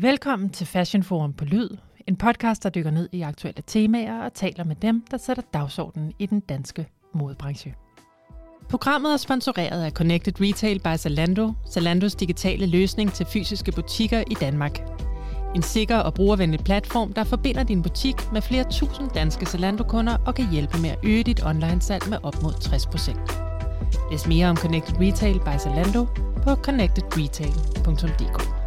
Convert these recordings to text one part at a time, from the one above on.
Velkommen til Fashion Forum på Lyd, en podcast, der dykker ned i aktuelle temaer og taler med dem, der sætter dagsordenen i den danske modebranche. Programmet er sponsoreret af Connected Retail by Zalando, Zalandos digitale løsning til fysiske butikker i Danmark. En sikker og brugervenlig platform, der forbinder din butik med flere tusind danske Zalando-kunder og kan hjælpe med at øge dit online-salg med op mod 60%. Læs mere om Connected Retail by Zalando på connectedretail.dk.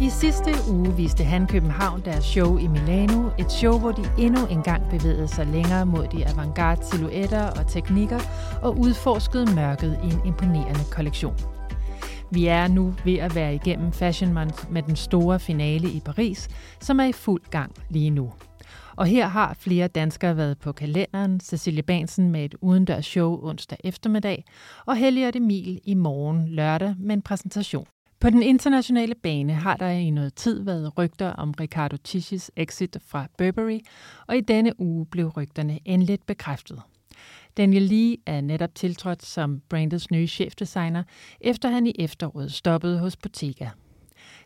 I sidste uge viste Han København deres show i Milano, et show, hvor de endnu engang bevægede sig længere mod de avantgarde silhuetter og teknikker og udforskede mørket i en imponerende kollektion. Vi er nu ved at være igennem Fashion Month med den store finale i Paris, som er i fuld gang lige nu. Og her har flere danskere været på kalenderen. Cecilie Bansen med et udendørs show onsdag eftermiddag, og Helliot Emil i morgen lørdag med en præsentation. På den internationale bane har der i noget tid været rygter om Ricardo Tiscis exit fra Burberry, og i denne uge blev rygterne endeligt bekræftet. Daniel Lee er netop tiltrådt som brandets nye chefdesigner, efter han i efteråret stoppede hos Bottega.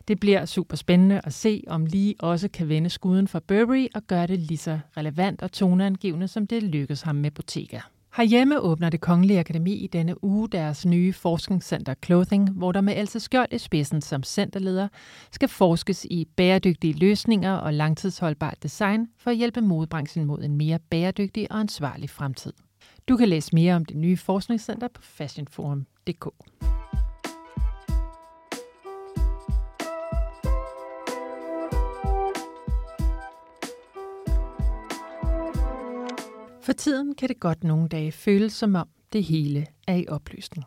Det bliver super spændende at se, om Lee også kan vende skuden for Burberry og gøre det lige så relevant og toneangivende, som det lykkedes ham med Bottega. Herhjemme åbner det Kongelige Akademi i denne uge deres nye forskningscenter Clothing, hvor der med Else Skjold i spidsen som centerleder skal forskes i bæredygtige løsninger og langtidsholdbart design for at hjælpe modebranchen mod en mere bæredygtig og ansvarlig fremtid. Du kan læse mere om det nye forskningscenter på fashionforum.dk. For tiden kan det godt nogle dage føles som om det hele er i opløsning.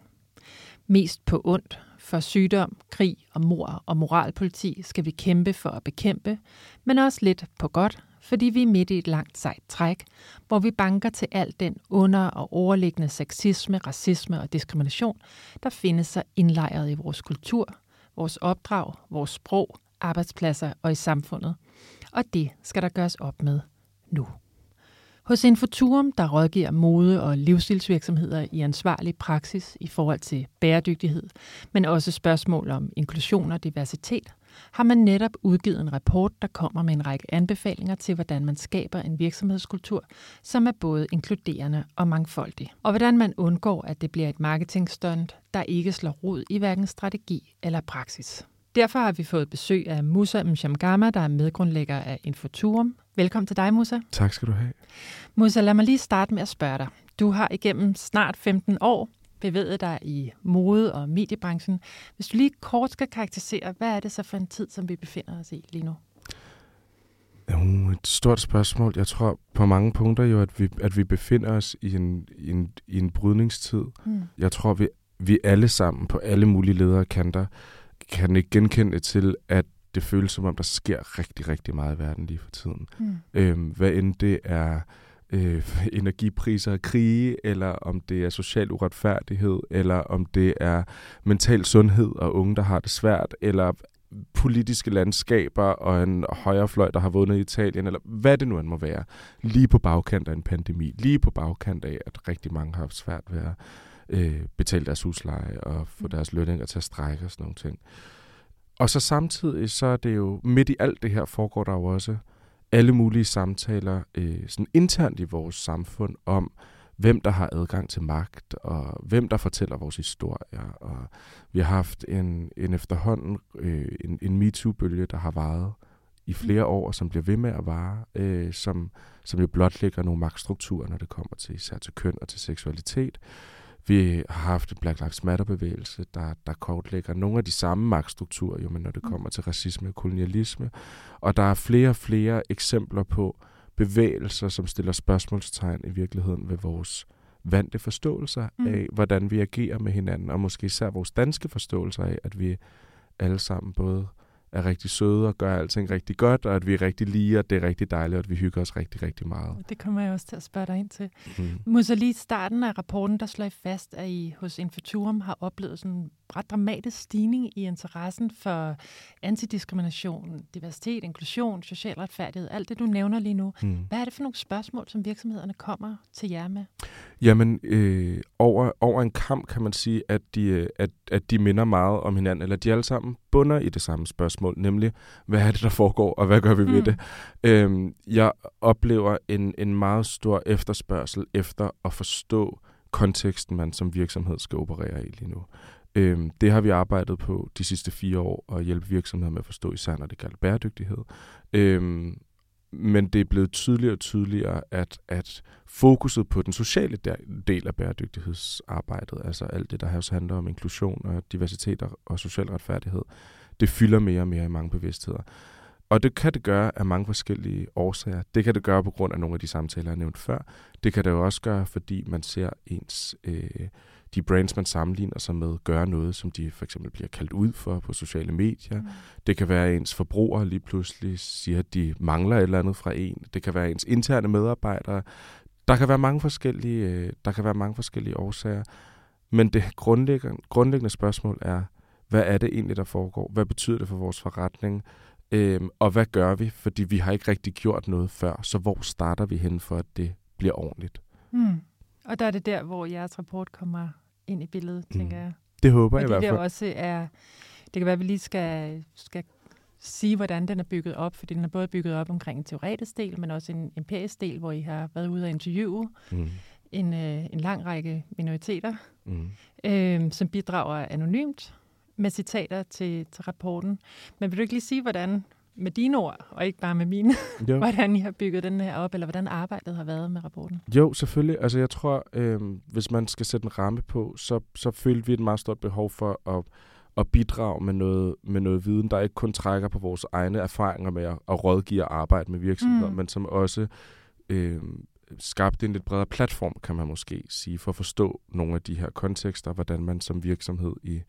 Mest på ondt, for sygdom, krig og mor og moralpoliti skal vi kæmpe for at bekæmpe, men også lidt på godt, fordi vi er midt i et langt sejt træk, hvor vi banker til alt den under- og overliggende sexisme, racisme og diskrimination, der findes sig indlejret i vores kultur, vores opdrag, vores sprog, arbejdspladser og i samfundet. Og det skal der gøres op med nu. Hos Infoturum, der rådgiver mode- og livsstilsvirksomheder i ansvarlig praksis i forhold til bæredygtighed, men også spørgsmål om inklusion og diversitet, har man netop udgivet en rapport, der kommer med en række anbefalinger til, hvordan man skaber en virksomhedskultur, som er både inkluderende og mangfoldig. Og hvordan man undgår, at det bliver et marketingstunt, der ikke slår rod i hverken strategi eller praksis. Derfor har vi fået besøg af Musa Mshamgama, der er medgrundlægger af Infoturum. Velkommen til dig, Musa. Tak skal du have. Musa, lad mig lige starte med at spørge dig. Du har igennem snart 15 år bevæget dig i mode- og mediebranchen. Hvis du lige kort skal karakterisere, hvad er det så for en tid, som vi befinder os i lige nu? Jo, et stort spørgsmål. Jeg tror på mange punkter jo, at vi, at vi befinder os i en, i en, i en brydningstid. Mm. Jeg tror, vi, vi alle sammen på alle mulige ledere kanter kan ikke genkende til, at det føles som om, der sker rigtig, rigtig meget i verden lige for tiden. Mm. Øhm, hvad end det er øh, energipriser og krige, eller om det er social uretfærdighed, eller om det er mental sundhed og unge, der har det svært, eller politiske landskaber og en højrefløj, der har vundet i Italien, eller hvad det nu end må være, lige på bagkant af en pandemi, lige på bagkant af, at rigtig mange har haft svært ved at øh, betale deres husleje og få mm. deres lønninger til at strække og sådan nogle ting. Og så samtidig, så er det jo midt i alt det her foregår der jo også alle mulige samtaler øh, sådan internt i vores samfund om, hvem der har adgang til magt, og hvem der fortæller vores historier. Og vi har haft en, en efterhånden øh, en, en MeToo-bølge, der har varet i flere år, som bliver ved med at vare, øh, som, som jo blotlægger nogle magtstrukturer, når det kommer til især til køn og til seksualitet. Vi har haft en Black Lives Matter-bevægelse, der, der kortlægger nogle af de samme magtstrukturer, jo, men når det mm. kommer til racisme og kolonialisme. Og der er flere og flere eksempler på bevægelser, som stiller spørgsmålstegn i virkeligheden ved vores vante forståelser mm. af, hvordan vi agerer med hinanden, og måske især vores danske forståelser af, at vi alle sammen både er rigtig søde og gør alting rigtig godt, og at vi er rigtig lige, og det er rigtig dejligt, og at vi hygger os rigtig, rigtig meget. Det kommer jeg også til at spørge dig ind til. Mm. Måske lige starten af rapporten, der slår I fast, at I hos Infoturum har oplevet sådan en ret dramatisk stigning i interessen for antidiskrimination, diversitet, inklusion, social retfærdighed, alt det, du nævner lige nu. Mm. Hvad er det for nogle spørgsmål, som virksomhederne kommer til jer med? Jamen, øh, over, over en kamp kan man sige, at de, øh, at, at de minder meget om hinanden, eller de alle sammen bunder i det samme spørgsmål, nemlig, hvad er det, der foregår, og hvad gør vi mm. ved det? Øhm, jeg oplever en, en meget stor efterspørgsel efter at forstå konteksten, man som virksomhed skal operere i lige nu. Øhm, det har vi arbejdet på de sidste fire år, at hjælpe virksomheder med at forstå især, når det gælder bæredygtighed. Øhm, men det er blevet tydeligere og tydeligere, at, at fokuset på den sociale del af bæredygtighedsarbejdet, altså alt det, der også handler om inklusion og diversitet og social retfærdighed, det fylder mere og mere i mange bevidstheder. Og det kan det gøre af mange forskellige årsager. Det kan det gøre på grund af nogle af de samtaler, jeg nævnte før. Det kan det jo også gøre, fordi man ser ens øh, de brands, man sammenligner sig med, gør noget, som de for eksempel bliver kaldt ud for på sociale medier. Mm. Det kan være, at ens forbrugere lige pludselig siger, at de mangler et eller andet fra en. Det kan være ens interne medarbejdere. Der kan være mange forskellige, øh, der kan være mange forskellige årsager. Men det grundlæggende, grundlæggende spørgsmål er, hvad er det egentlig, der foregår? Hvad betyder det for vores forretning? Øhm, og hvad gør vi? Fordi vi har ikke rigtig gjort noget før. Så hvor starter vi hen for, at det bliver ordentligt? Mm. Og der er det der, hvor jeres rapport kommer ind i billedet, mm. tænker jeg. Det håber jeg i hvert fald. Det også er, det kan være, at vi lige skal, skal sige, hvordan den er bygget op, fordi den er både bygget op omkring en teoretisk del, men også en empirisk del, hvor I har været ude og interviewe mm. en, øh, en lang række minoriteter, mm. øh, som bidrager anonymt med citater til, til rapporten. Men vil du ikke lige sige, hvordan med dine ord, og ikke bare med mine, jo. hvordan I har bygget den her op, eller hvordan arbejdet har været med rapporten? Jo, selvfølgelig. Altså jeg tror, øh, hvis man skal sætte en ramme på, så, så følte vi et meget stort behov for at, at bidrage med noget, med noget viden, der ikke kun trækker på vores egne erfaringer med at, at rådgive og arbejde med virksomheder, mm. men som også øh, skabte en lidt bredere platform, kan man måske sige, for at forstå nogle af de her kontekster, hvordan man som virksomhed i,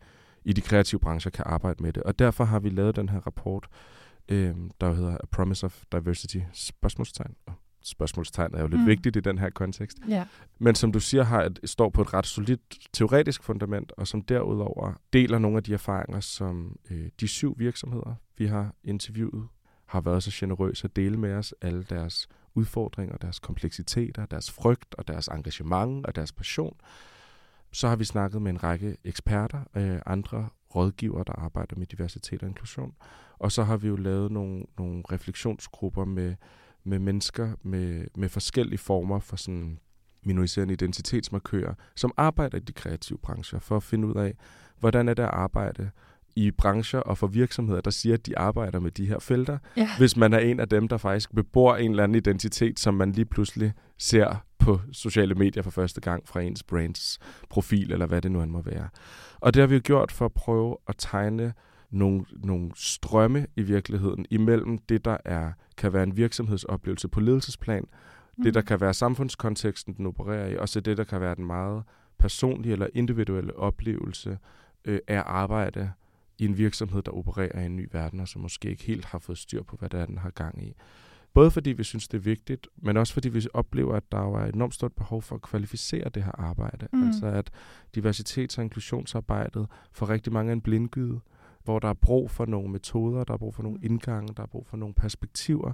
i de kreative brancher kan arbejde med det. Og derfor har vi lavet den her rapport, øh, der hedder A Promise of Diversity, spørgsmålstegn. Og spørgsmålstegn er jo lidt mm. vigtigt i den her kontekst. Ja. Men som du siger, har et, står på et ret solidt teoretisk fundament, og som derudover deler nogle af de erfaringer, som øh, de syv virksomheder, vi har interviewet, har været så generøse at dele med os alle deres udfordringer, deres kompleksiteter, deres frygt og deres engagement og deres passion. Så har vi snakket med en række eksperter, øh, andre rådgivere, der arbejder med diversitet og inklusion. Og så har vi jo lavet nogle, nogle refleksionsgrupper med, med mennesker med, med forskellige former for sådan minoriserende identitetsmarkører, som arbejder i de kreative brancher, for at finde ud af, hvordan er det at arbejde i brancher og for virksomheder, der siger, at de arbejder med de her felter, ja. hvis man er en af dem, der faktisk bebor en eller anden identitet, som man lige pludselig ser på sociale medier for første gang fra ens brands profil, eller hvad det nu end må være. Og det har vi jo gjort for at prøve at tegne nogle, nogle strømme i virkeligheden imellem det, der er kan være en virksomhedsoplevelse på ledelsesplan, mm. det, der mm. kan være samfundskonteksten, den opererer i, og så det, der kan være den meget personlige eller individuelle oplevelse øh, af arbejde i en virksomhed, der opererer i en ny verden, og som måske ikke helt har fået styr på, hvad det er, den har gang i. Både fordi vi synes, det er vigtigt, men også fordi vi oplever, at der er et enormt stort behov for at kvalificere det her arbejde. Mm. Altså at diversitets- og inklusionsarbejdet for rigtig mange er en blindgyde, hvor der er brug for nogle metoder, der er brug for nogle mm. indgange, der er brug for nogle perspektiver,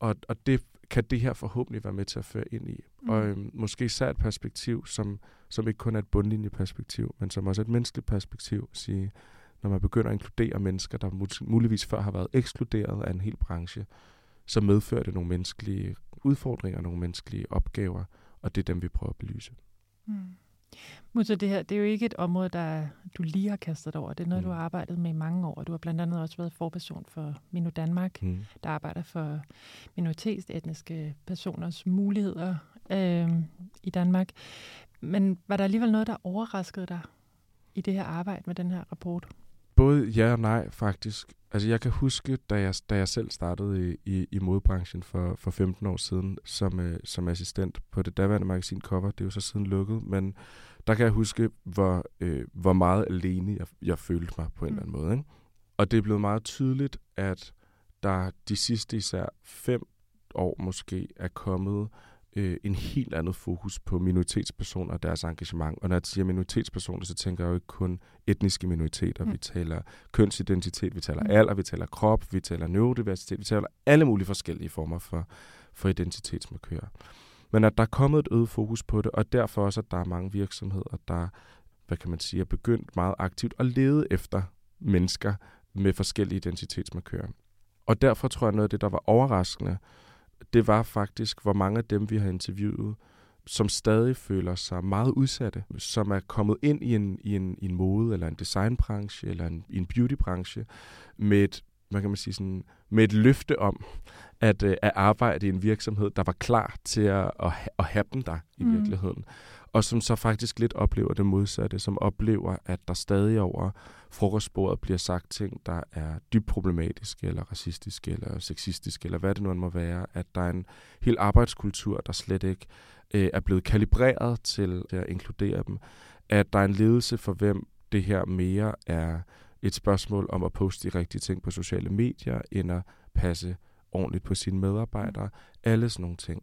og, og det kan det her forhåbentlig være med til at føre ind i. Mm. Og øhm, måske især et perspektiv, som, som ikke kun er et bundlinjeperspektiv, men som også er et menneskeligt perspektiv. Sige, når man begynder at inkludere mennesker, der muligvis før har været ekskluderet af en hel branche, så medfører det nogle menneskelige udfordringer, nogle menneskelige opgaver, og det er dem, vi prøver at belyse. Mm. Mutter, det her det er jo ikke et område, der du lige har kastet over. Det er noget, mm. du har arbejdet med i mange år. Du har blandt andet også været forperson for Mino Danmark, mm. der arbejder for minoritetsetniske personers muligheder øh, i Danmark. Men var der alligevel noget, der overraskede dig i det her arbejde med den her rapport? Både ja og nej, faktisk. Altså, jeg kan huske, da jeg, da jeg selv startede i, i, i modebranchen for, for 15 år siden som, øh, som assistent på det daværende magasin Cover. Det er jo så siden lukket, men der kan jeg huske, hvor, øh, hvor meget alene jeg, jeg følte mig på en mm. eller anden måde. Ikke? Og det er blevet meget tydeligt, at der de sidste især fem år måske er kommet øh, en helt andet fokus på minoritetspersoner og deres engagement. Og når jeg siger minoritetspersoner, så tænker jeg jo ikke kun etniske minoriteter. Mm. Vi taler kønsidentitet, vi taler mm. alder, vi taler krop, vi taler neurodiversitet, vi taler alle mulige forskellige former for, for identitetsmarkører. Men at der er kommet et øget fokus på det, og derfor også, at der er mange virksomheder, der hvad kan man sige, er begyndt meget aktivt at lede efter mennesker med forskellige identitetsmarkører. Og derfor tror jeg, noget af det, der var overraskende, det var faktisk, hvor mange af dem, vi har interviewet, som stadig føler sig meget udsatte, som er kommet ind i en, i en, i en mode, eller en designbranche, eller en, i en beautybranche, med et, hvad kan man sige, sådan, med et løfte om, at, øh, at arbejde i en virksomhed, der var klar til at, at, at have dem der i mm. virkeligheden og som så faktisk lidt oplever det modsatte, som oplever, at der stadig over frokostbordet bliver sagt ting, der er dybt problematiske, eller racistiske, eller sexistiske, eller hvad det nu må være, at der er en hel arbejdskultur, der slet ikke øh, er blevet kalibreret til at inkludere dem, at der er en ledelse for hvem det her mere er et spørgsmål om at poste de rigtige ting på sociale medier, end at passe ordentligt på sine medarbejdere. Alle sådan nogle ting.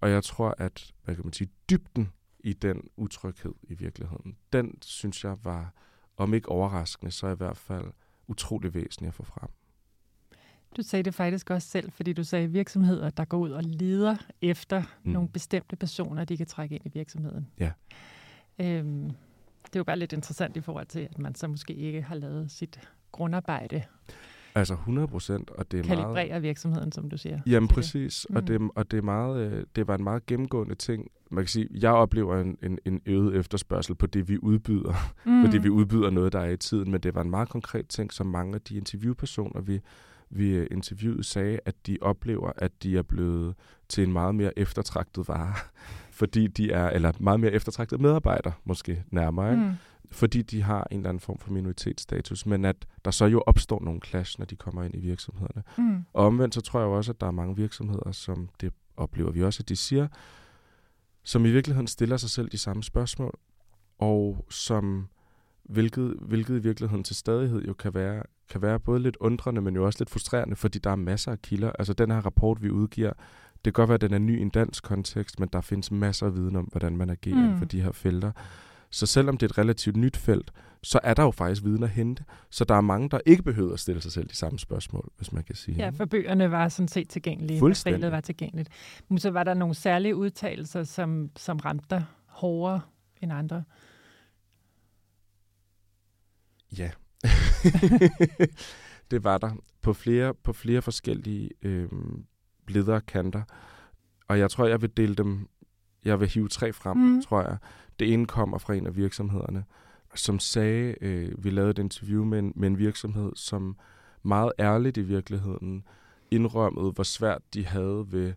Og jeg tror, at hvad kan man sige, dybden i den utryghed i virkeligheden. Den synes jeg var, om ikke overraskende, så i hvert fald utrolig væsentlig at få frem. Du sagde det faktisk også selv, fordi du sagde virksomheder, der går ud og leder efter mm. nogle bestemte personer, de kan trække ind i virksomheden. Ja. Øhm, det er jo bare lidt interessant i forhold til, at man så måske ikke har lavet sit grundarbejde Altså 100 procent, og det er Kalibrere meget... Kalibrere virksomheden, som du siger. Jamen præcis, det. og, mm. det, og det, er meget, øh, det var en meget gennemgående ting. Man kan sige, jeg oplever en, en, en øget efterspørgsel på det, vi udbyder, mm. fordi vi udbyder noget, der er i tiden, men det var en meget konkret ting, som mange af de interviewpersoner, vi, vi øh, interviewede, sagde, at de oplever, at de er blevet til en meget mere eftertragtet vare, fordi de er, eller meget mere eftertragtet medarbejder, måske nærmere? Mm fordi de har en eller anden form for minoritetsstatus, men at der så jo opstår nogle clash, når de kommer ind i virksomhederne. Mm. Og omvendt så tror jeg også, at der er mange virksomheder, som det oplever vi også, at de siger, som i virkeligheden stiller sig selv de samme spørgsmål, og som hvilket, hvilket i virkeligheden til stadighed jo kan være, kan være både lidt undrende, men jo også lidt frustrerende, fordi der er masser af kilder. Altså den her rapport, vi udgiver, det kan godt være, at den er ny i en dansk kontekst, men der findes masser af viden om, hvordan man agerer mm. for de her felter. Så selvom det er et relativt nyt felt, så er der jo faktisk viden at hente. Så der er mange, der ikke behøver at stille sig selv de samme spørgsmål, hvis man kan sige. Ja, for bøgerne var sådan set tilgængelige. Fuldstændig. var tilgængeligt. Men så var der nogle særlige udtalelser, som, som ramte dig hårdere end andre? Ja. det var der på flere, på flere forskellige øh, lederkanter. Og jeg tror, jeg vil dele dem jeg vil hive tre frem, mm. tror jeg. Det ene kommer fra en af virksomhederne, som sagde, øh, vi lavede et interview med en, med en virksomhed, som meget ærligt i virkeligheden indrømmede, hvor svært de havde ved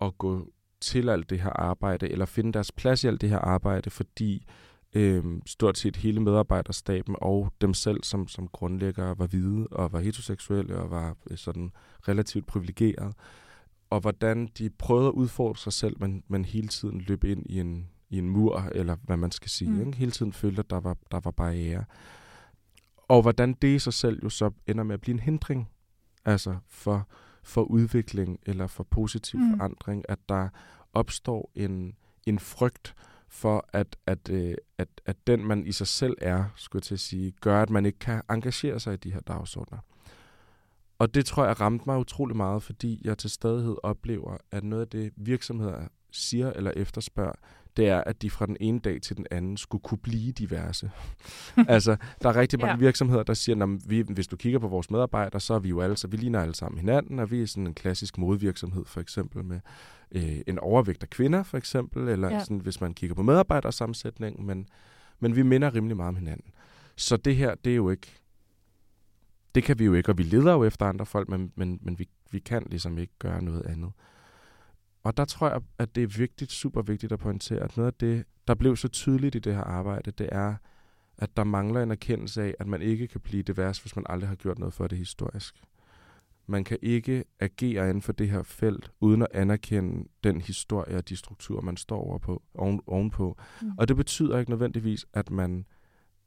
at gå til alt det her arbejde, eller finde deres plads i alt det her arbejde, fordi øh, stort set hele medarbejderstaben og dem selv som, som grundlæggere var hvide og var heteroseksuelle og var øh, sådan relativt privilegerede og hvordan de prøvede at udfordre sig selv, men, men hele tiden løb ind i en, i en mur, eller hvad man skal sige. Mm. Ikke? Hele tiden følte, at der var, der var barriere. Og hvordan det i sig selv jo så ender med at blive en hindring, altså for, for udvikling eller for positiv mm. forandring, at der opstår en, en frygt for, at, at, øh, at, at den, man i sig selv er, skulle jeg til at sige, gør, at man ikke kan engagere sig i de her dagsordner. Og det tror jeg ramte mig utrolig meget, fordi jeg til stadighed oplever, at noget af det virksomheder siger eller efterspørger, det er, at de fra den ene dag til den anden skulle kunne blive diverse. altså, der er rigtig mange ja. virksomheder, der siger, at vi, hvis du kigger på vores medarbejdere, så er vi jo alle, så vi ligner alle sammen hinanden, og vi er sådan en klassisk modvirksomhed, for eksempel med øh, en overvægt af kvinder, for eksempel, eller ja. sådan, hvis man kigger på medarbejdersammensætningen, men, men vi minder rimelig meget om hinanden. Så det her, det er jo ikke det kan vi jo ikke, og vi leder jo efter andre folk, men, men, men vi, vi kan ligesom ikke gøre noget andet. Og der tror jeg, at det er vigtigt, super vigtigt at pointere, at noget af det, der blev så tydeligt i det her arbejde, det er, at der mangler en erkendelse af, at man ikke kan blive det værste, hvis man aldrig har gjort noget for det historisk. Man kan ikke agere inden for det her felt, uden at anerkende den historie og de strukturer, man står over på, oven, ovenpå. Mm. Og det betyder ikke nødvendigvis, at man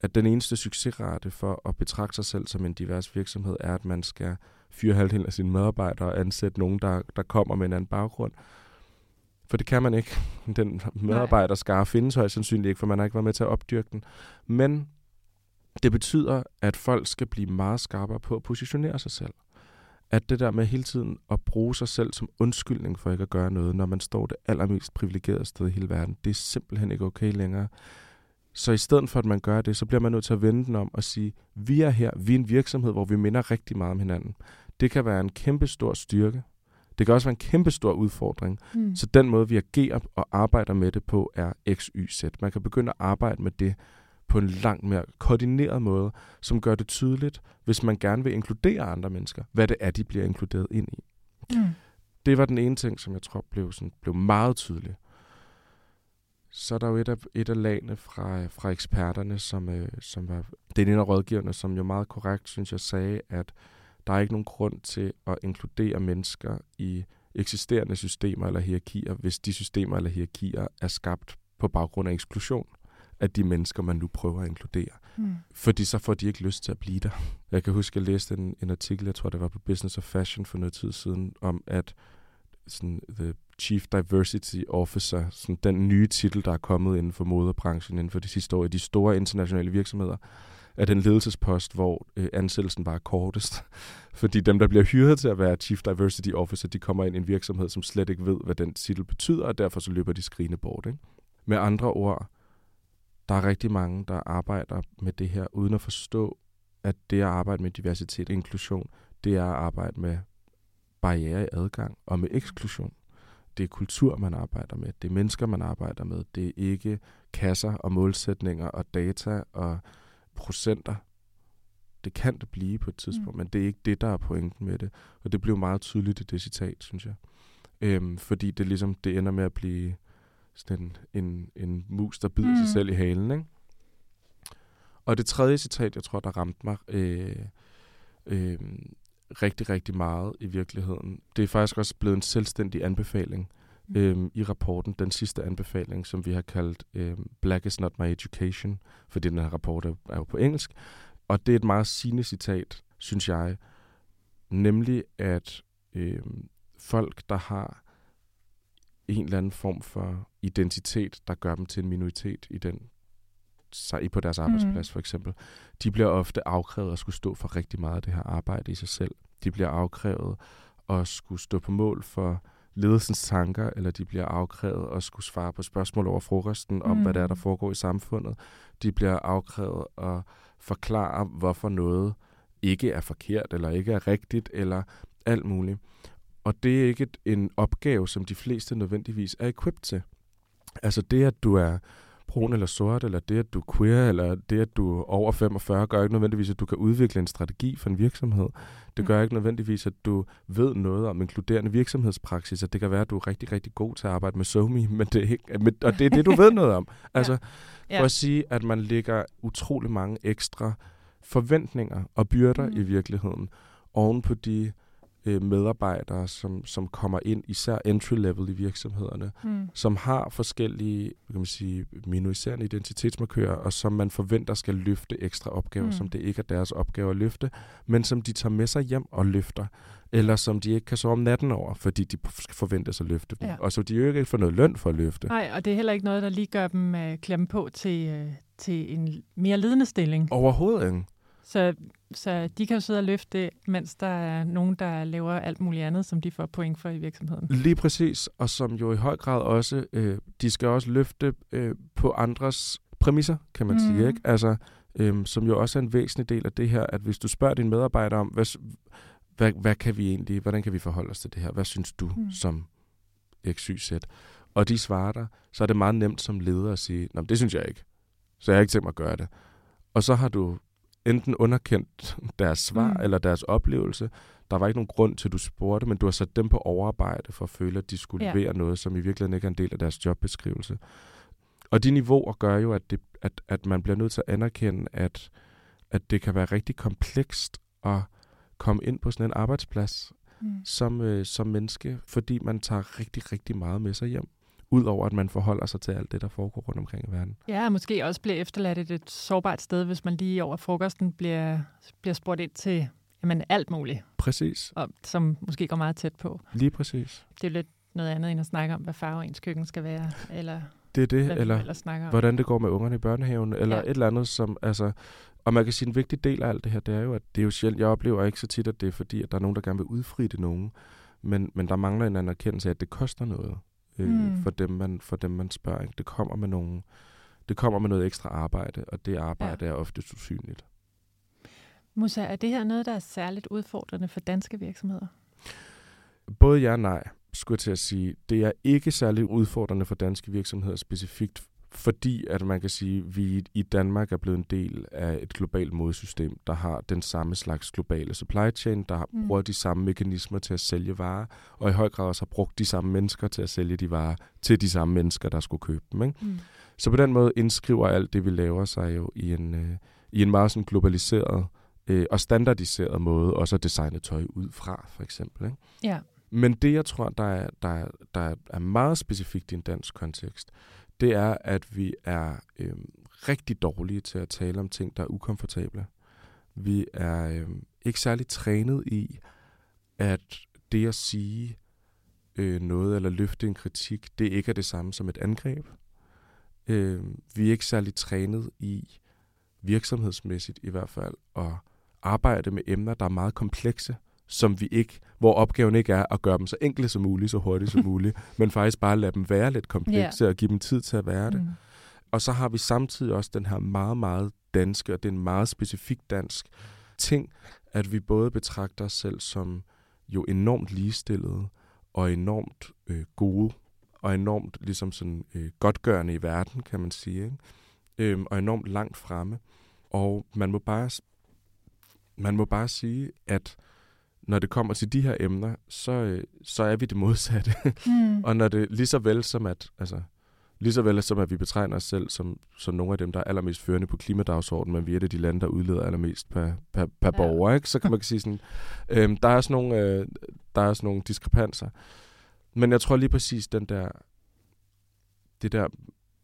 at den eneste succesrate for at betragte sig selv som en divers virksomhed, er, at man skal fyre halvdelen af sine medarbejdere og ansætte nogen, der, der kommer med en anden baggrund. For det kan man ikke. Den medarbejderskare findes højst sandsynligt ikke, for man har ikke været med til at opdyrke den. Men det betyder, at folk skal blive meget skarpere på at positionere sig selv. at det der med hele tiden at bruge sig selv som undskyldning for ikke at gøre noget, når man står det allermest privilegerede sted i hele verden, det er simpelthen ikke okay længere. Så i stedet for, at man gør det, så bliver man nødt til at vende den om og sige, vi er her, vi er en virksomhed, hvor vi minder rigtig meget om hinanden. Det kan være en kæmpe stor styrke. Det kan også være en kæmpe stor udfordring. Mm. Så den måde, vi agerer og arbejder med det på, er X, Y, Z. Man kan begynde at arbejde med det på en langt mere koordineret måde, som gør det tydeligt, hvis man gerne vil inkludere andre mennesker, hvad det er, de bliver inkluderet ind i. Mm. Det var den ene ting, som jeg tror blev, sådan, blev meget tydelig. Så er der jo et af, et af lagene fra, fra eksperterne, som, øh, som var den ene af rådgiverne, som jo meget korrekt, synes jeg, sagde, at der er ikke nogen grund til at inkludere mennesker i eksisterende systemer eller hierarkier, hvis de systemer eller hierarkier er skabt på baggrund af eksklusion af de mennesker, man nu prøver at inkludere. Mm. Fordi så får de ikke lyst til at blive der. Jeg kan huske, at jeg læste en, en artikel, jeg tror, det var på Business of Fashion for noget tid siden, om at sådan, the Chief Diversity Officer, sådan den nye titel, der er kommet inden for modebranchen inden for de sidste år i de store internationale virksomheder, er den ledelsespost, hvor øh, ansættelsen var kortest. Fordi dem, der bliver hyret til at være Chief Diversity Officer, de kommer ind i en virksomhed, som slet ikke ved, hvad den titel betyder, og derfor så løber de skrigende bort. Ikke? Med andre ord, der er rigtig mange, der arbejder med det her, uden at forstå, at det at arbejde med diversitet og inklusion, det er at arbejde med barriere i adgang og med eksklusion. Det er kultur, man arbejder med. Det er mennesker, man arbejder med. Det er ikke kasser og målsætninger og data og procenter. Det kan det blive på et tidspunkt, mm. men det er ikke det, der er pointen med det. Og det blev meget tydeligt i det citat, synes jeg. Øhm, fordi det ligesom, det ender med at blive sådan en, en, en mus, der bider mm. sig selv i halen. Ikke? Og det tredje citat, jeg tror, der ramte mig øh, øh, rigtig, rigtig meget i virkeligheden, det er faktisk også blevet en selvstændig anbefaling mm. øh, i rapporten. Den sidste anbefaling, som vi har kaldt øh, Black is not my education, fordi den her rapport er, er jo på engelsk. Og det er et meget sigende citat, synes jeg, nemlig at øh, folk, der har en eller anden form for identitet, der gør dem til en minoritet i den sig på deres arbejdsplads mm. for eksempel, de bliver ofte afkrævet at skulle stå for rigtig meget af det her arbejde i sig selv. De bliver afkrævet at skulle stå på mål for ledelsens tanker, eller de bliver afkrævet at skulle svare på spørgsmål over frokosten om, mm. hvad der er, der foregår i samfundet. De bliver afkrævet at forklare, hvorfor noget ikke er forkert, eller ikke er rigtigt, eller alt muligt. Og det er ikke en opgave, som de fleste nødvendigvis er equipped til. Altså det, at du er brun eller sort, eller det, at du er queer, eller det, at du er over 45, gør ikke nødvendigvis, at du kan udvikle en strategi for en virksomhed. Det gør mm. ikke nødvendigvis, at du ved noget om inkluderende virksomhedspraksis, det kan være, at du er rigtig, rigtig god til at arbejde med SoMe, men det er ikke, og det er det, du ved noget om. Altså, ja. for at sige, at man lægger utrolig mange ekstra forventninger og byrder mm. i virkeligheden oven på de øh, medarbejdere, som, som kommer ind, især entry-level i virksomhederne, mm. som har forskellige kan man sige, minoriserende identitetsmarkører, og som man forventer skal løfte ekstra opgaver, mm. som det ikke er deres opgave at løfte, men som de tager med sig hjem og løfter, eller som de ikke kan sove om natten over, fordi de forventes at løfte dem. Ja. Og så de jo ikke får noget løn for at løfte. Nej, og det er heller ikke noget, der lige gør dem uh, klemme på til, uh, til en mere ledende stilling. Overhovedet ikke. Så, så de kan jo sidde og løfte, mens der er nogen, der laver alt muligt andet, som de får point for i virksomheden. Lige præcis, og som jo i høj grad også, øh, de skal også løfte øh, på andres præmisser, kan man mm. sige. Ikke? Altså, øh, som jo også er en væsentlig del af det her, at hvis du spørger dine medarbejdere om, hvad, hvad, hvad kan vi egentlig, hvordan kan vi forholde os til det her? Hvad synes du mm. som XYZ? Og de svarer dig, så er det meget nemt som leder at sige, Nå, det synes jeg ikke. Så jeg har ikke tænkt mig at gøre det. Og så har du enten underkendt deres svar mm. eller deres oplevelse. Der var ikke nogen grund til, at du spurgte, men du har sat dem på overarbejde for at føle, at de skulle ja. levere noget, som i virkeligheden ikke er en del af deres jobbeskrivelse. Og de niveauer gør jo, at, det, at, at man bliver nødt til at anerkende, at, at det kan være rigtig komplekst at komme ind på sådan en arbejdsplads mm. som, øh, som menneske, fordi man tager rigtig, rigtig meget med sig hjem udover at man forholder sig til alt det, der foregår rundt omkring i verden. Ja, og måske også bliver efterladt et, et sårbart sted, hvis man lige over frokosten bliver, bliver spurgt ind til jamen, alt muligt. Præcis. Og, som måske går meget tæt på. Lige præcis. Det er lidt noget andet end at snakke om, hvad farve ens køkken skal være, eller Det er det, hvad eller om. hvordan det går med ungerne i børnehaven, eller Ja. ja. et eller andet, som, altså, og man kan sige, en vigtig del af alt det her, det er jo, at det er jo sjældent, jeg oplever ikke så tit, at det er fordi, at der er nogen, der gerne vil udfri det nogen, men, men der mangler en anerkendelse af, at det koster noget øh, Mm. for, dem, man, for dem, man spørger. Ikke? Det kommer med nogle, det kommer med noget ekstra arbejde, og det arbejde ja. er ofte usynligt. Musa, er det her noget, der er særligt udfordrende for danske virksomheder? Både ja og nej, skulle jeg til at sige. Det er ikke særlig udfordrende for danske virksomheder specifikt, fordi at man kan sige, at vi i Danmark er blevet en del af et globalt modesystem, der har den samme slags globale supply chain, der mm. bruger de samme mekanismer til at sælge varer, og i høj grad også har brugt de samme mennesker til at sælge de varer til de samme mennesker, der skulle købe dem. Ikke? Mm. Så på den måde indskriver alt det, vi laver sig jo i en, øh, i en meget sådan globaliseret øh, og standardiseret måde, også at designe tøj ud fra, for eksempel. Ikke? Ja. Men det, jeg tror, der er, der, er- der er meget specifikt i en dansk kontekst, det er, at vi er øh, rigtig dårlige til at tale om ting, der er ukomfortable. Vi er øh, ikke særlig trænet i, at det at sige øh, noget eller løfte en kritik, det ikke er det samme som et angreb. Øh, vi er ikke særlig trænet i, virksomhedsmæssigt i hvert fald, at arbejde med emner, der er meget komplekse, som vi ikke, hvor opgaven ikke er at gøre dem så enkle som muligt, så hurtigt som muligt, men faktisk bare lade dem være lidt komplekse og give dem tid til at være det. Mm. Og så har vi samtidig også den her meget, meget danske, og det er en meget specifik dansk ting, at vi både betragter os selv som jo enormt ligestillede og enormt øh, gode og enormt ligesom sådan øh, godgørende i verden, kan man sige, ikke? Øhm, og enormt langt fremme. Og man må bare man må bare sige, at når det kommer til de her emner, så, øh, så er vi det modsatte. Mm. Og når det lige så vel som at, altså, lige så vel som at vi betegner os selv som, som nogle af dem, der er allermest førende på klimadagsordenen, men vi er det de lande, der udleder allermest per, per, per Ja. ja. borger, ikke? så kan man sige sådan, øhm, der, er sådan nogle, øh, der er sådan nogle diskrepanser. Men jeg tror lige præcis den der, det der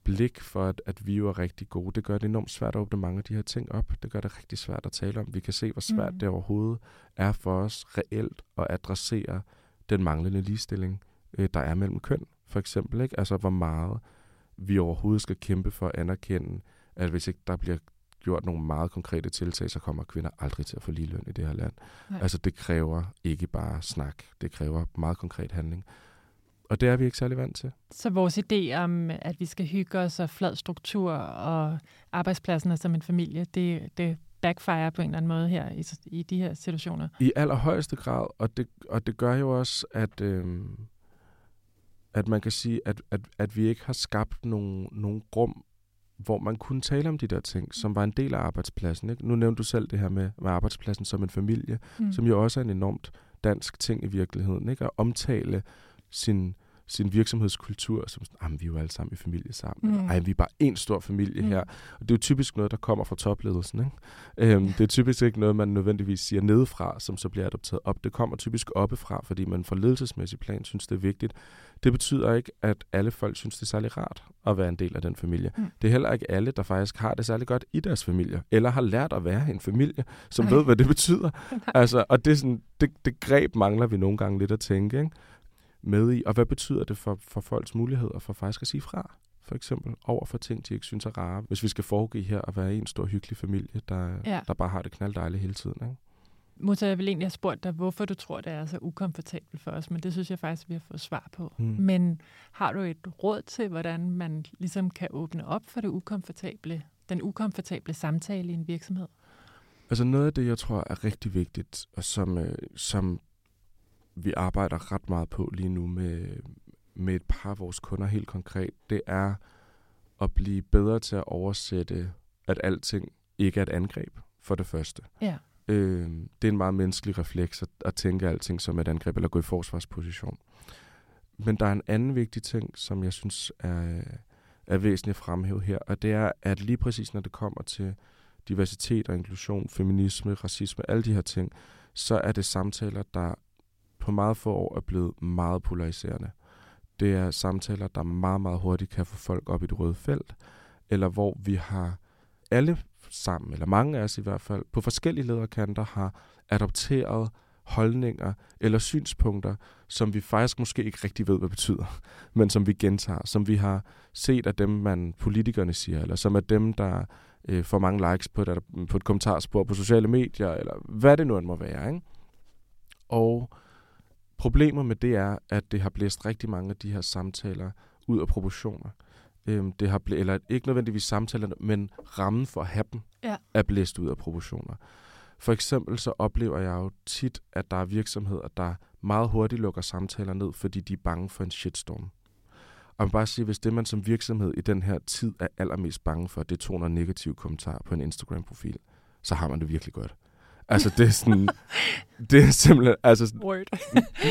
blik for, at, at vi jo er rigtig gode, det gør det enormt svært at åbne mange af de her ting op. Det gør det rigtig svært at tale om. Vi kan se, hvor svært Mm. det overhovedet er for os reelt at adressere den manglende ligestilling, øh, der er mellem køn, for eksempel. Ikke? Altså, hvor meget vi overhovedet skal kæmpe for at anerkende, at hvis ikke der bliver gjort nogle meget konkrete tiltag, så kommer kvinder aldrig til at få ligeløn i det her land. Nej. Altså, det kræver ikke bare snak. Det kræver meget konkret handling. Og det er vi ikke særlig vant til. Så vores idé om, at vi skal hygge os og flad struktur og arbejdspladsen er som en familie, det, det backfire på en eller anden måde her i, i de her situationer. I allerhøjeste grad, og det, og det gør jo også, at, øhm, at man kan sige, at, at, at vi ikke har skabt nogle, nogle rum, hvor man kunne tale om de der ting, som var en del af arbejdspladsen. Ikke? Nu nævnte du selv det her med, med arbejdspladsen som en familie, Mm. som jo også er en enormt dansk ting i virkeligheden. Ikke? At omtale sin, sin virksomhedskultur som sådan, "Jamen, vi er jo alle sammen i familie sammen. Mm. Ej, vi er bare en stor familie Mm. her. Og det er jo typisk noget, der kommer fra topledelsen. Ikke? Øhm, det er typisk ikke noget, man nødvendigvis siger nedefra, som så bliver adopteret op. Det kommer typisk oppefra, fordi man fra ledelsesmæssig plan synes, det er vigtigt. Det betyder ikke, at alle folk synes, det er særlig rart at være en del af den familie. Mm. Det er heller ikke alle, der faktisk har det særlig godt i deres familie, eller har lært at være en familie, som Nej. ved, hvad det betyder. Altså, og det, er sådan, det, det greb mangler vi nogle gange lidt at tænke ikke? Med i. Og hvad betyder det for, for folks muligheder for faktisk at sige fra? For eksempel over for ting, de ikke synes er rare. Hvis vi skal foregive her at være en stor hyggelig familie, der, Ja. der bare har det knalddejligt hele tiden. Ikke? Mutter, jeg vil egentlig have spurgt dig, hvorfor du tror, det er så ukomfortabelt for os, men det synes jeg faktisk, vi har fået svar på. Mm. Men har du et råd til, hvordan man ligesom kan åbne op for det ukomfortable, den ukomfortable samtale i en virksomhed? Altså noget af det, jeg tror er rigtig vigtigt, og som, øh, som vi arbejder ret meget på lige nu med, med et par af vores kunder helt konkret, det er at blive bedre til at oversætte, at alting ikke er et angreb, for det første. Ja. Øh, det er en meget menneskelig refleks at, at tænke alting som et angreb, eller gå i forsvarsposition. Men der er en anden vigtig ting, som jeg synes er, er væsentligt at fremhæve her, og det er, at lige præcis når det kommer til diversitet og inklusion, feminisme, racisme, alle de her ting, så er det samtaler, der på meget få år er blevet meget polariserende. Det er samtaler, der meget, meget hurtigt kan få folk op i det røde felt, eller hvor vi har alle sammen, eller mange af os i hvert fald, på forskellige lederkanter har adopteret holdninger eller synspunkter, som vi faktisk måske ikke rigtig ved, hvad betyder, men som vi gentager, som vi har set af dem, man politikerne siger, eller som er dem, der øh, får mange likes på et, på et kommentarspor på sociale medier, eller hvad det nu end må være. Ikke? Og problemet med det er, at det har blæst rigtig mange af de her samtaler ud af proportioner. Øhm, det har blæ- eller ikke nødvendigvis samtaler, men rammen for at have dem Ja. er blæst ud af proportioner. For eksempel så oplever jeg jo tit, at der er virksomheder, der meget hurtigt lukker samtaler ned, fordi de er bange for en shitstorm. Og man bare sige, hvis det man som virksomhed i den her tid er allermest bange for, det er 200 negative kommentarer på en Instagram-profil, så har man det virkelig godt. Altså det er sådan, det er simpelthen, altså, Word.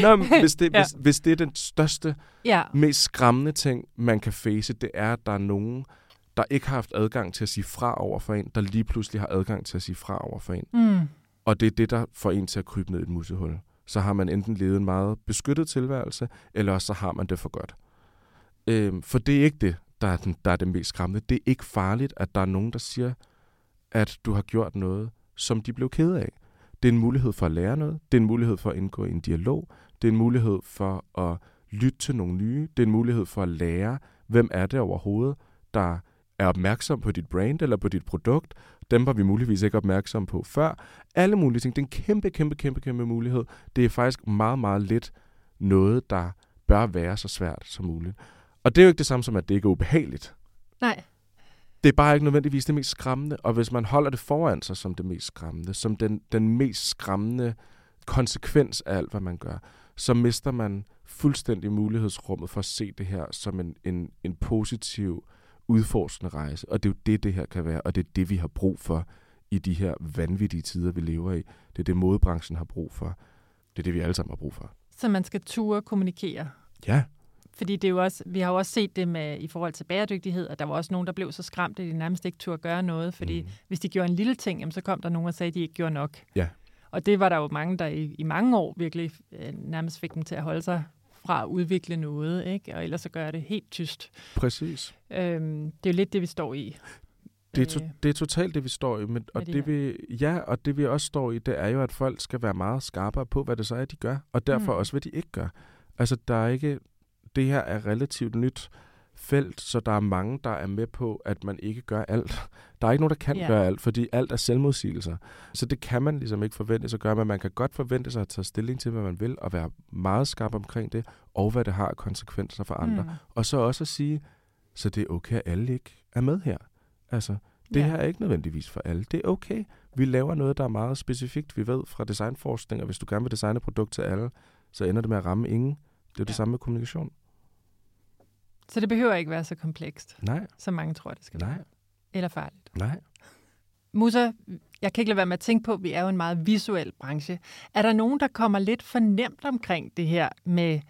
nå, men hvis, det, Ja. hvis, hvis det er den største Ja. mest skræmmende ting, man kan face, det er, at der er nogen, der ikke har haft adgang til at sige fra over for en, der lige pludselig har adgang til at sige fra over for en. Mm. Og det er det, der får en til at krybe ned i et musehul. Så har man enten levet en meget beskyttet tilværelse, eller også så har man det for godt. Øhm, for det er ikke det, der er, den, der er det mest skræmmende. Det er ikke farligt, at der er nogen, der siger, at du har gjort noget, som de blev ked af. Det er en mulighed for at lære noget. Det er en mulighed for at indgå i en dialog. Det er en mulighed for at lytte til nogle nye. Det er en mulighed for at lære, hvem er det overhovedet, der er opmærksom på dit brand eller på dit produkt. Dem var vi muligvis ikke opmærksom på før. Alle mulige ting. Det er en kæmpe, kæmpe, kæmpe, kæmpe mulighed. Det er faktisk meget, meget lidt noget, der bør være så svært som muligt. Og det er jo ikke det samme som, at det ikke er ubehageligt. Nej. Det er bare ikke nødvendigvis det mest skræmmende, og hvis man holder det foran sig som det mest skræmmende, som den, den mest skræmmende konsekvens af alt, hvad man gør, så mister man fuldstændig mulighedsrummet for at se det her som en, en, en positiv, udforskende rejse. Og det er jo det, det her kan være, og det er det, vi har brug for i de her vanvittige tider, vi lever i. Det er det, modebranchen har brug for. Det er det, vi alle sammen har brug for. Så man skal ture kommunikere. Ja, Fordi det er jo også, vi har jo også set det med, i forhold til bæredygtighed, at der var også nogen, der blev så skræmt, at de nærmest ikke turde gøre noget. Fordi Mm. hvis de gjorde en lille ting, jamen, så kom der nogen og sagde, at de ikke gjorde nok. Ja. Og det var der jo mange, der i, i mange år virkelig øh, nærmest fik dem til at holde sig fra at udvikle noget, ikke? og ellers så gøre det helt tyst. præcis. Øhm, det er jo lidt det, vi står i. Det er, to, Øh, det er totalt det, vi står i. Men, og det det, vi, ja, og det vi også står i, det er jo, at folk skal være meget skarpere på, hvad det så er, de gør. Og derfor Mm. også, hvad de ikke gør. Altså, der er ikke... Det her er relativt nyt felt, så der er mange, der er med på, at man ikke gør alt. Der er ikke nogen, der kan Ja. gøre alt, fordi alt er selvmodsigelser. Så det kan man ligesom ikke forvente sig at gøre, men man kan godt forvente sig at tage stilling til, hvad man vil, og være meget skarp omkring det, og hvad det har af konsekvenser for andre. Mm. Og så også at sige, så det er okay, at alle ikke er med her. Altså, det Ja. her er ikke nødvendigvis for alle. Det er okay. Vi laver noget, der er meget specifikt. Vi ved fra designforskning, at hvis du gerne vil designe et produkt til alle, så ender det med at ramme ingen. Det er jo det samme med kommunikation. Så det behøver ikke være så komplekst, Nej, som mange tror, det skal nej, være. Eller farligt. nej. Musa, jeg kan ikke lade være med at tænke på, at vi er jo en meget visuel branche. Er der nogen, der kommer lidt for nemt omkring det her med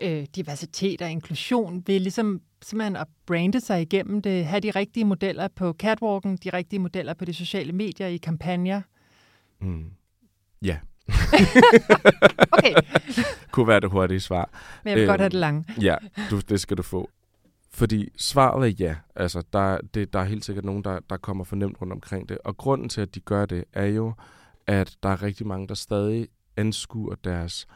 øh, diversitet og inklusion, ved ligesom simpelthen at brande sig igennem det, have de rigtige modeller på catwalken, de rigtige modeller på de sociale medier i kampagner? Mm. Ja, Okay, kunne være det hurtige svar. men jeg vil Øhm. godt have det lange. Ja, du, det skal du få. Fordi svaret er ja. Altså, der, det, der er helt sikkert nogen, der, der kommer for nemt rundt omkring det. Og grunden til, at de gør det, er jo, at der er rigtig mange, der stadig anskuer deres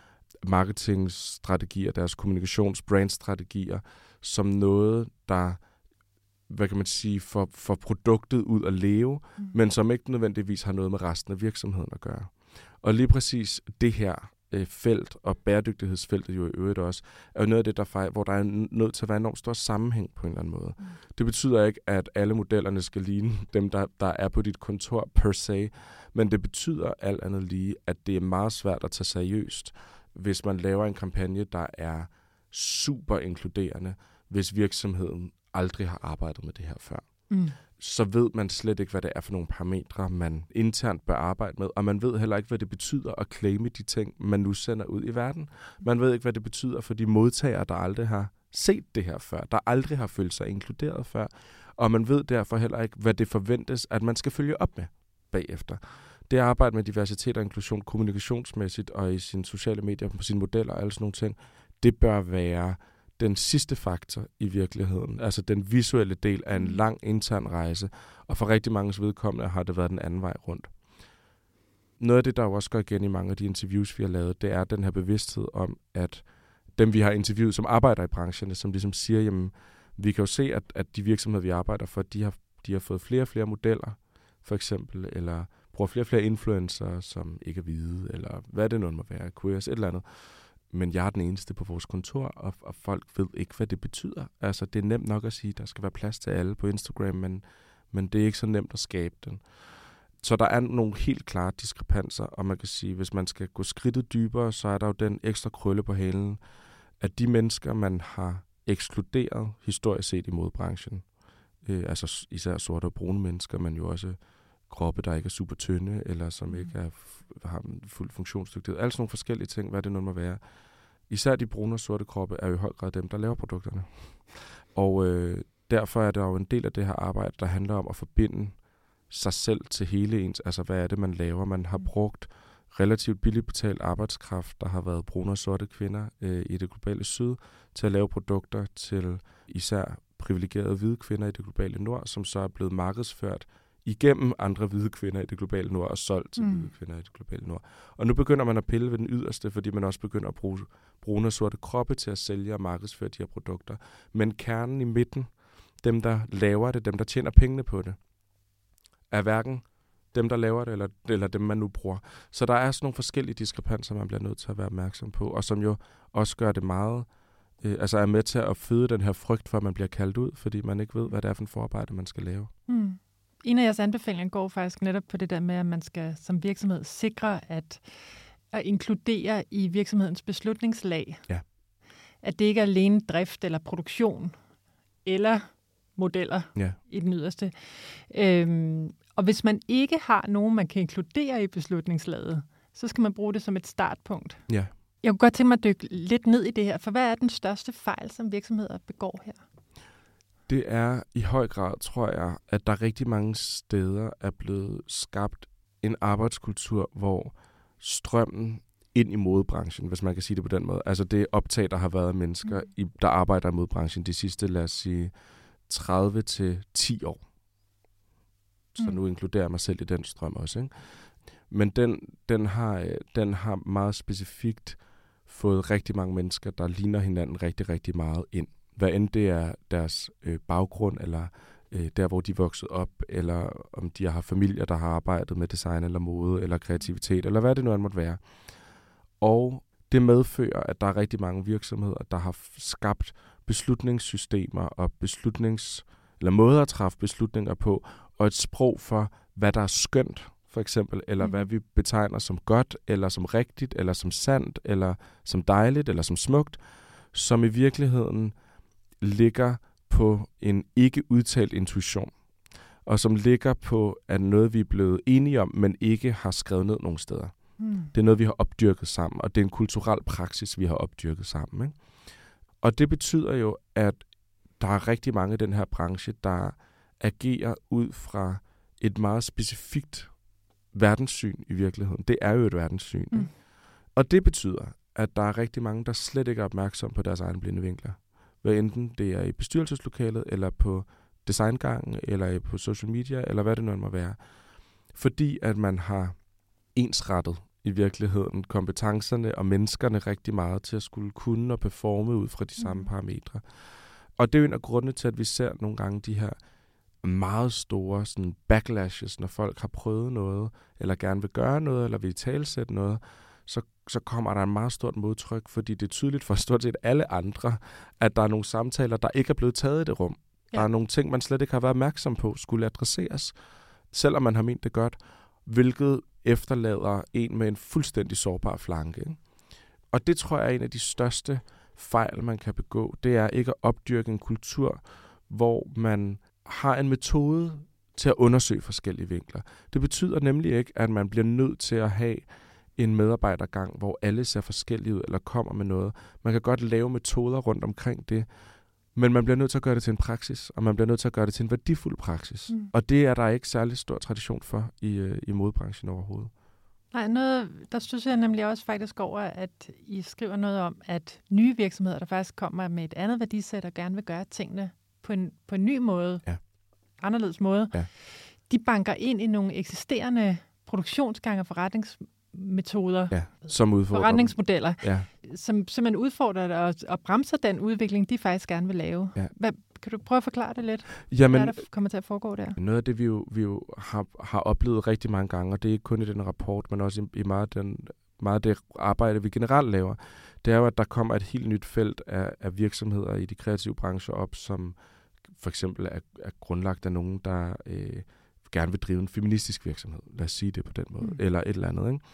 marketingstrategier, deres kommunikationsbrandstrategier, som noget, der hvad kan man sige, for, for produktet ud at leve, Mm. men som ikke nødvendigvis har noget med resten af virksomheden at gøre. Og lige præcis det her felt, og bæredygtighedsfeltet jo i øvrigt også, er jo noget af det, der fej, hvor der er nødt til at være enormt stor sammenhæng på en eller anden måde. Mm. Det betyder ikke, at alle modellerne skal ligne dem, der, der er på dit kontor per se, men det betyder alt andet lige, at det er meget svært at tage seriøst, hvis man laver en kampagne, der er super inkluderende, hvis virksomheden aldrig har arbejdet med det her før Mm. så ved man slet ikke, hvad det er for nogle parametre, man internt bør arbejde med, og man ved heller ikke, hvad det betyder at claime de ting, man nu sender ud i verden. Man ved ikke, hvad det betyder for de modtagere, der aldrig har set det her før, der aldrig har følt sig inkluderet før, og man ved derfor heller ikke, hvad det forventes, at man skal følge op med bagefter. Det at arbejde med diversitet og inklusion kommunikationsmæssigt og i sine sociale medier, på sine modeller og alle sådan nogle ting, det bør være den sidste faktor i virkeligheden. Altså den visuelle del af en lang intern rejse. Og for rigtig mange vedkommende har det været den anden vej rundt. noget af det, der jo også går igen i mange af de interviews, vi har lavet, det er den her bevidsthed om, at dem, vi har interviewet, som arbejder i brancherne, som ligesom siger, jamen, vi kan jo se, at, at de virksomheder, vi arbejder for, de har, de har fået flere og flere modeller, for eksempel, eller bruger flere og flere influencer, som ikke er hvide, eller hvad det nu må være, queers, et eller andet. Men jeg er den eneste på vores kontor, og, og folk ved ikke, hvad det betyder. Altså, det er nemt nok at sige, at der skal være plads til alle på Instagram, men, men det er ikke så nemt at skabe den. Så der er nogle helt klare diskrepanser, og man kan sige, hvis man skal gå skridtet dybere, så er der jo den ekstra krølle på halen, at de mennesker, man har ekskluderet historisk set i modbranchen, øh, altså især sorte og brune mennesker, men jo også kroppe, der ikke er super tynde, eller som mm. ikke er, har fuld funktionsdygtighed. Alle sådan nogle forskellige ting, hvad det nu må være. Især de brune og sorte kroppe er jo i høj grad dem, der laver produkterne. Og øh, derfor er der jo en del af det her arbejde, der handler om at forbinde sig selv til hele ens, altså hvad er det, man laver. Man har mm. brugt relativt billigt betalt arbejdskraft, der har været brune og sorte kvinder øh, i det globale syd, til at lave produkter til især privilegerede hvide kvinder i det globale nord, som så er blevet markedsført igennem andre hvide kvinder i det globale nord og solgt til mm. hvide kvinder i det globale nord. Og nu begynder man at pille ved den yderste, fordi man også begynder at bruge brune og sorte kroppe til at sælge og markedsføre de her produkter. Men kernen i midten, dem der laver det, dem der tjener pengene på det, er hverken dem, der laver det, eller, eller dem, man nu bruger. Så der er sådan nogle forskellige diskrepanser, man bliver nødt til at være opmærksom på, og som jo også gør det meget, øh, altså er med til at føde den her frygt for, at man bliver kaldt ud, fordi man ikke ved, hvad det er for en forarbejde, man skal lave. Mm. En af jeres anbefalinger går faktisk netop på det der med, at man skal som virksomhed sikre at, at inkludere i virksomhedens beslutningslag. Ja. At det ikke er alene drift eller produktion eller modeller ja. i den yderste. Øhm, og hvis man ikke har nogen, man kan inkludere i beslutningslaget, så skal man bruge det som et startpunkt. Ja. Jeg kunne godt tænke mig at dykke lidt ned i det her, for hvad er den største fejl, som virksomheder begår her? Det er i høj grad, tror jeg, at der rigtig mange steder er blevet skabt en arbejdskultur, hvor strømmen ind i modebranchen, hvis man kan sige det på den måde. Altså det optag, der har været af mennesker, mm. i, der arbejder i modebranchen de sidste, lad os sige, 30 til 10 år. Så mm. nu inkluderer jeg mig selv i den strøm også. Ikke? Men den, den, har, den har meget specifikt fået rigtig mange mennesker, der ligner hinanden rigtig, rigtig meget ind. Hvad end det er deres øh, baggrund, eller øh, der, hvor de er vokset op, eller om de har familier, der har arbejdet med design eller mode, eller kreativitet, eller hvad det nu end måtte være. Og det medfører, at der er rigtig mange virksomheder, der har skabt beslutningssystemer og beslutnings eller måder at træffe beslutninger på, og et sprog for, hvad der er skønt, for eksempel, eller mm. hvad vi betegner som godt, eller som rigtigt, eller som sandt, eller som dejligt, eller som smukt, som i virkeligheden ligger på en ikke udtalt intuition, og som ligger på, at noget vi er blevet enige om, men ikke har skrevet ned nogen steder. Mm. Det er noget, vi har opdyrket sammen, og det er en kulturel praksis, vi har opdyrket sammen. Ikke? Og det betyder jo, at der er rigtig mange i den her branche, der agerer ud fra et meget specifikt verdenssyn i virkeligheden. Det er jo et verdenssyn. Mm. Og det betyder, at der er rigtig mange, der slet ikke er opmærksom på deres egne blinde vinkler. Hvad enten det er i bestyrelseslokalet, eller på designgangen, eller på social media, eller hvad det nu må være. Fordi at man har ensrettet i virkeligheden kompetencerne og menneskerne rigtig meget til at skulle kunne og performe ud fra de samme mm. parametre. Og det er jo en af grundene til, at vi ser nogle gange de her meget store sådan backlashes, når folk har prøvet noget, eller gerne vil gøre noget, eller vil talsætte noget, så, så kommer der en meget stort modtryk, fordi det er tydeligt for stort set alle andre, at der er nogle samtaler, der ikke er blevet taget i det rum. Ja. Der er nogle ting, man slet ikke har været opmærksom på, skulle adresseres, selvom man har ment det godt, hvilket efterlader en med en fuldstændig sårbar flanke. Ikke? Og det tror jeg er en af de største fejl, man kan begå. Det er ikke at opdyrke en kultur, hvor man har en metode til at undersøge forskellige vinkler. Det betyder nemlig ikke, at man bliver nødt til at have en medarbejdergang, hvor alle ser forskellige ud eller kommer med noget. Man kan godt lave metoder rundt omkring det, men man bliver nødt til at gøre det til en praksis, og man bliver nødt til at gøre det til en værdifuld praksis. Mm. Og det er der ikke særlig stor tradition for i, øh, i modebranchen overhovedet. Nej, noget, der synes jeg nemlig også faktisk over, at I skriver noget om, at nye virksomheder, der faktisk kommer med et andet værdisæt og gerne vil gøre tingene på en, på en ny måde, ja. anderledes måde, ja. de banker ind i nogle eksisterende produktionsgange og forretningsmetoder, ja, som udfordrer forretningsmodeller, ja. som simpelthen udfordrer det og, og bremser den udvikling, de faktisk gerne vil lave. Ja. Hvad, kan du prøve at forklare det lidt? Jamen, Hvad er der kommer til at foregå der? Noget af det, vi jo, vi jo har, har oplevet rigtig mange gange, og det er ikke kun i den rapport, men også i, i meget, den, meget det arbejde, vi generelt laver, det er jo, at der kommer et helt nyt felt af, af virksomheder i de kreative brancher op, som for eksempel er, er grundlagt af nogen, der øh, gerne vil drive en feministisk virksomhed. Lad os sige det på den måde. Mm. Eller et eller andet. Ikke?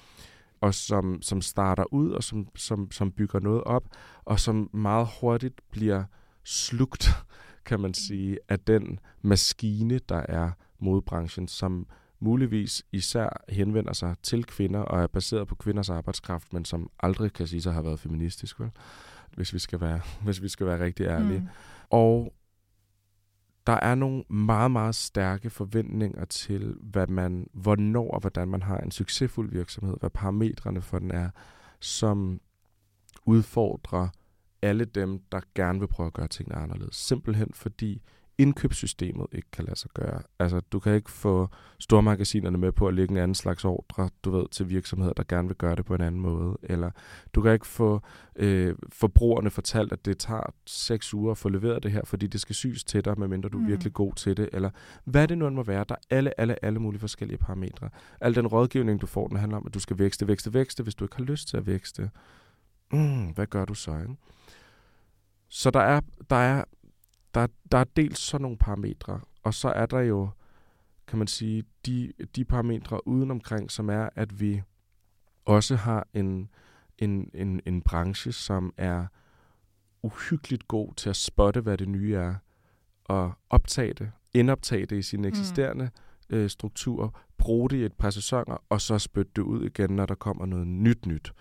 Og som, som starter ud, og som, som, som bygger noget op, og som meget hurtigt bliver slugt, kan man mm. sige, af den maskine, der er modbranchen, som muligvis især henvender sig til kvinder og er baseret på kvinders arbejdskraft, men som aldrig kan sige sig har været feministisk, vel? Hvis vi skal være, hvis vi skal være rigtig ærlige. Mm. Og der er nogle meget, meget stærke forventninger til, hvad man, hvornår og hvordan man har en succesfuld virksomhed, hvad parametrene for den er, som udfordrer alle dem, der gerne vil prøve at gøre tingene anderledes. Simpelthen fordi indkøbssystemet ikke kan lade sig gøre. Altså, du kan ikke få stormagasinerne med på at lægge en anden slags ordre, du ved, til virksomheder, der gerne vil gøre det på en anden måde. Eller du kan ikke få øh, forbrugerne fortalt, at det tager seks uger at få leveret det her, fordi det skal syes til dig, medmindre du er mm. virkelig god til det. Eller hvad det nu end må være. Der er alle, alle, alle mulige forskellige parametre. Al den rådgivning, du får, den handler om, at du skal vækste, vækste, vækste, hvis du ikke har lyst til at vækste. Mm, hvad gør du så, ikke? Så der er, der er der, der er dels sådan nogle parametre, og så er der jo, kan man sige, de, de parametre udenomkring, som er, at vi også har en, en, en, en branche, som er uhyggeligt god til at spotte, hvad det nye er, og optage det, indoptage det i sine mm. eksisterende mm. øh, strukturer, bruge det i et par sæsoner, og så spytte det ud igen, når der kommer noget nyt nyt.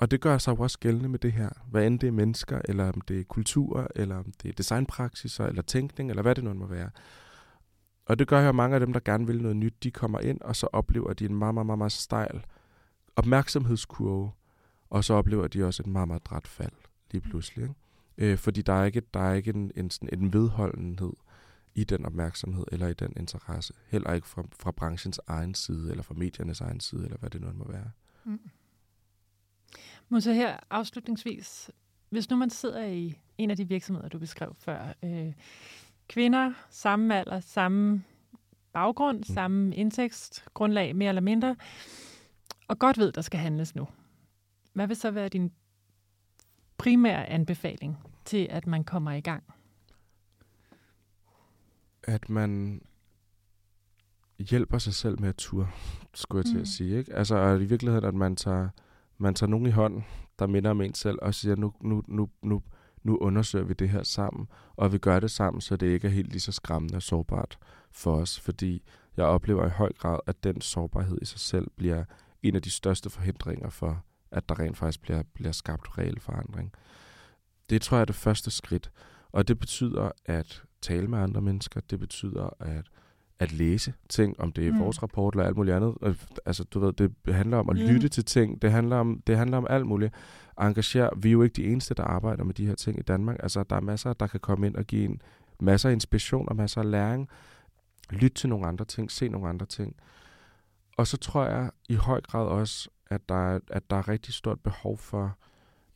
Og det gør sig jo også gældende med det her. Hvad end det er mennesker, eller om det er kultur, eller om det er designpraksiser, eller tænkning, eller hvad det nu må være. Og det gør jo, at mange af dem, der gerne vil noget nyt, de kommer ind, og så oplever de en meget, meget, meget, meget stejl opmærksomhedskurve, og så oplever de også et meget, meget dræt fald lige pludselig. Ikke? Øh, fordi der er ikke, der er ikke en, en, sådan en vedholdenhed i den opmærksomhed eller i den interesse. Heller ikke fra, fra branchens egen side, eller fra mediernes egen side, eller hvad det nu må være. Mm. Men så her afslutningsvis, hvis nu man sidder i en af de virksomheder, du beskrev før, øh, kvinder, samme alder, samme baggrund, mm. samme indtægtsgrundlag, mere eller mindre, og godt ved, der skal handles nu. Hvad vil så være din primære anbefaling til, at man kommer i gang? At man hjælper sig selv med at ture, skulle jeg til mm. at sige. Ikke? Altså at i virkeligheden, at man tager man tager nogen i hånden, der minder om en selv, og siger, nu, nu, nu, nu, nu undersøger vi det her sammen, og vi gør det sammen, så det ikke er helt lige så skræmmende og sårbart for os, fordi jeg oplever i høj grad, at den sårbarhed i sig selv bliver en af de største forhindringer for, at der rent faktisk bliver, bliver skabt reel forandring. Det tror jeg er det første skridt, og det betyder at tale med andre mennesker, det betyder at at læse ting, om det er mm. vores rapport eller alt muligt andet. Øh, altså, du ved, det handler om at mm. lytte til ting. Det handler om, det handler om alt muligt. Engagere. Vi er jo ikke de eneste, der arbejder med de her ting i Danmark. Altså, der er masser, der kan komme ind og give en masser af inspiration og masser af læring. Lyt til nogle andre ting. Se nogle andre ting. Og så tror jeg i høj grad også, at der er, at der er rigtig stort behov for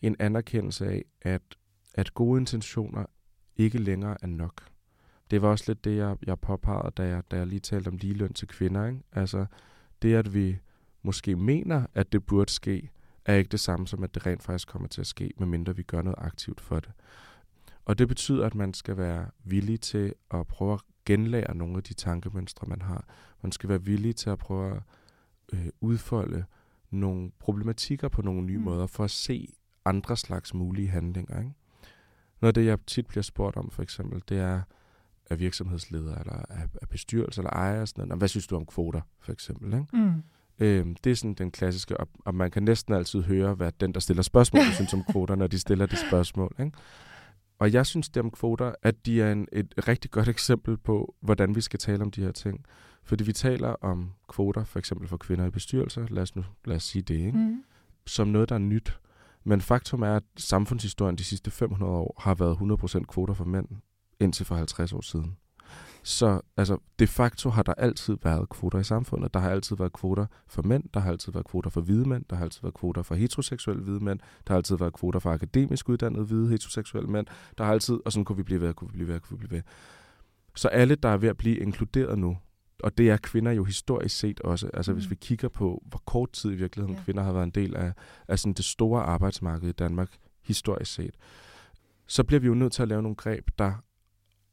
en anerkendelse af, at, at gode intentioner ikke længere er nok det var også lidt det, jeg, jeg påpegede, da jeg, da jeg lige talte om ligeløn til kvinder. Ikke? Altså, det, at vi måske mener, at det burde ske, er ikke det samme som, at det rent faktisk kommer til at ske, medmindre vi gør noget aktivt for det. Og det betyder, at man skal være villig til at prøve at genlære nogle af de tankemønstre, man har. Man skal være villig til at prøve at øh, udfolde nogle problematikker på nogle nye mm. måder, for at se andre slags mulige handlinger. Ikke? Noget af det, jeg tit bliver spurgt om, for eksempel, det er, af virksomhedsledere, eller af, af bestyrelse, eller ejer. Sådan noget. Hvad synes du om kvoter, for eksempel? Ikke? Mm. Øhm, det er sådan den klassiske, og, og man kan næsten altid høre, hvad den, der stiller spørgsmål, synes om kvoter, når de stiller det spørgsmål. Ikke? Og jeg synes det om kvoter, at de er en, et rigtig godt eksempel på, hvordan vi skal tale om de her ting. Fordi vi taler om kvoter, for eksempel for kvinder i bestyrelser, lad os nu lad os sige det, ikke? Mm. som noget, der er nyt. Men faktum er, at samfundshistorien de sidste 500 år har været 100% kvoter for mænd indtil for 50 år siden. Så altså, de facto har der altid været kvoter i samfundet. Der har altid været kvoter for mænd, der har altid været kvoter for hvide mænd, der har altid været kvoter for heteroseksuelle hvide mænd, der har altid været kvoter for akademisk uddannede hvide heteroseksuelle mænd, der har altid, og sådan kunne vi blive ved, kunne vi blive ved, kunne vi blive ved. Så alle, der er ved at blive inkluderet nu, og det er kvinder jo historisk set også. Altså mm. hvis vi kigger på, hvor kort tid i virkeligheden ja. kvinder har været en del af, af sådan det store arbejdsmarked i Danmark, historisk set, så bliver vi jo nødt til at lave nogle greb, der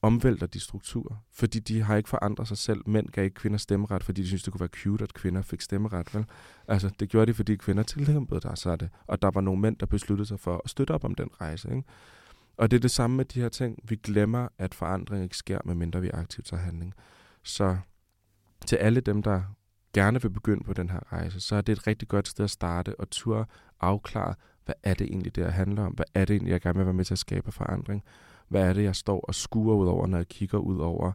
omvælter de strukturer, fordi de har ikke forandret sig selv. Mænd gav ikke kvinder stemmeret, fordi de synes det kunne være cute, at kvinder fik stemmeret. Vel? Altså, det gjorde de, fordi kvinder tilkæmpede der sig det, og der var nogle mænd, der besluttede sig for at støtte op om den rejse. Ikke? Og det er det samme med de her ting. Vi glemmer, at forandring ikke sker, medmindre vi aktivt tager handling. Så til alle dem, der gerne vil begynde på den her rejse, så er det et rigtig godt sted at starte og turde afklare, hvad er det egentlig, det handler om? Hvad er det egentlig, jeg gerne vil være med til at skabe forandring? Hvad er det, jeg står og skuer ud over, når jeg kigger ud over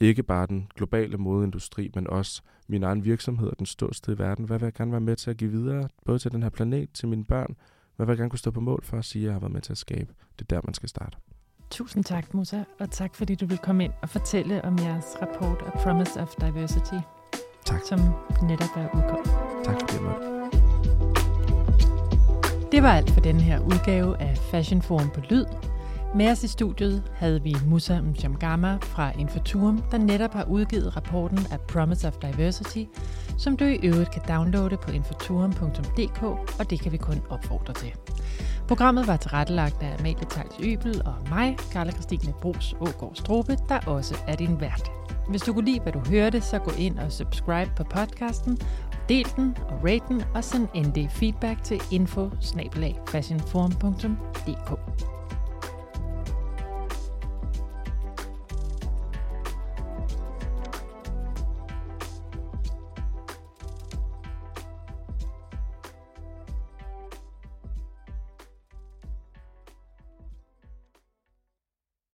ikke bare den globale modeindustri, men også min egen virksomhed og den ståsted i verden? Hvad vil jeg gerne være med til at give videre, både til den her planet, til mine børn? Hvad vil jeg gerne kunne stå på mål for at sige, at jeg har været med til at skabe? Det er der, man skal starte. Tusind tak, Musa, og tak fordi du vil komme ind og fortælle om jeres rapport A Promise of Diversity, tak. som netop er udkommet. Tak jeg måtte. Det var alt for denne her udgave af Fashion Forum på Lyd. Med os i studiet havde vi Musa Mjamgama fra Infoturum, der netop har udgivet rapporten af Promise of Diversity, som du i øvrigt kan downloade på infoturum.dk, og det kan vi kun opfordre til. Programmet var tilrettelagt af Amalie Tejls Ybel og mig, Karla Christine Bros Ågaard Strobe, der også er din vært. Hvis du kunne lide, hvad du hørte, så gå ind og subscribe på podcasten, del den og rate den, og send endelig feedback til info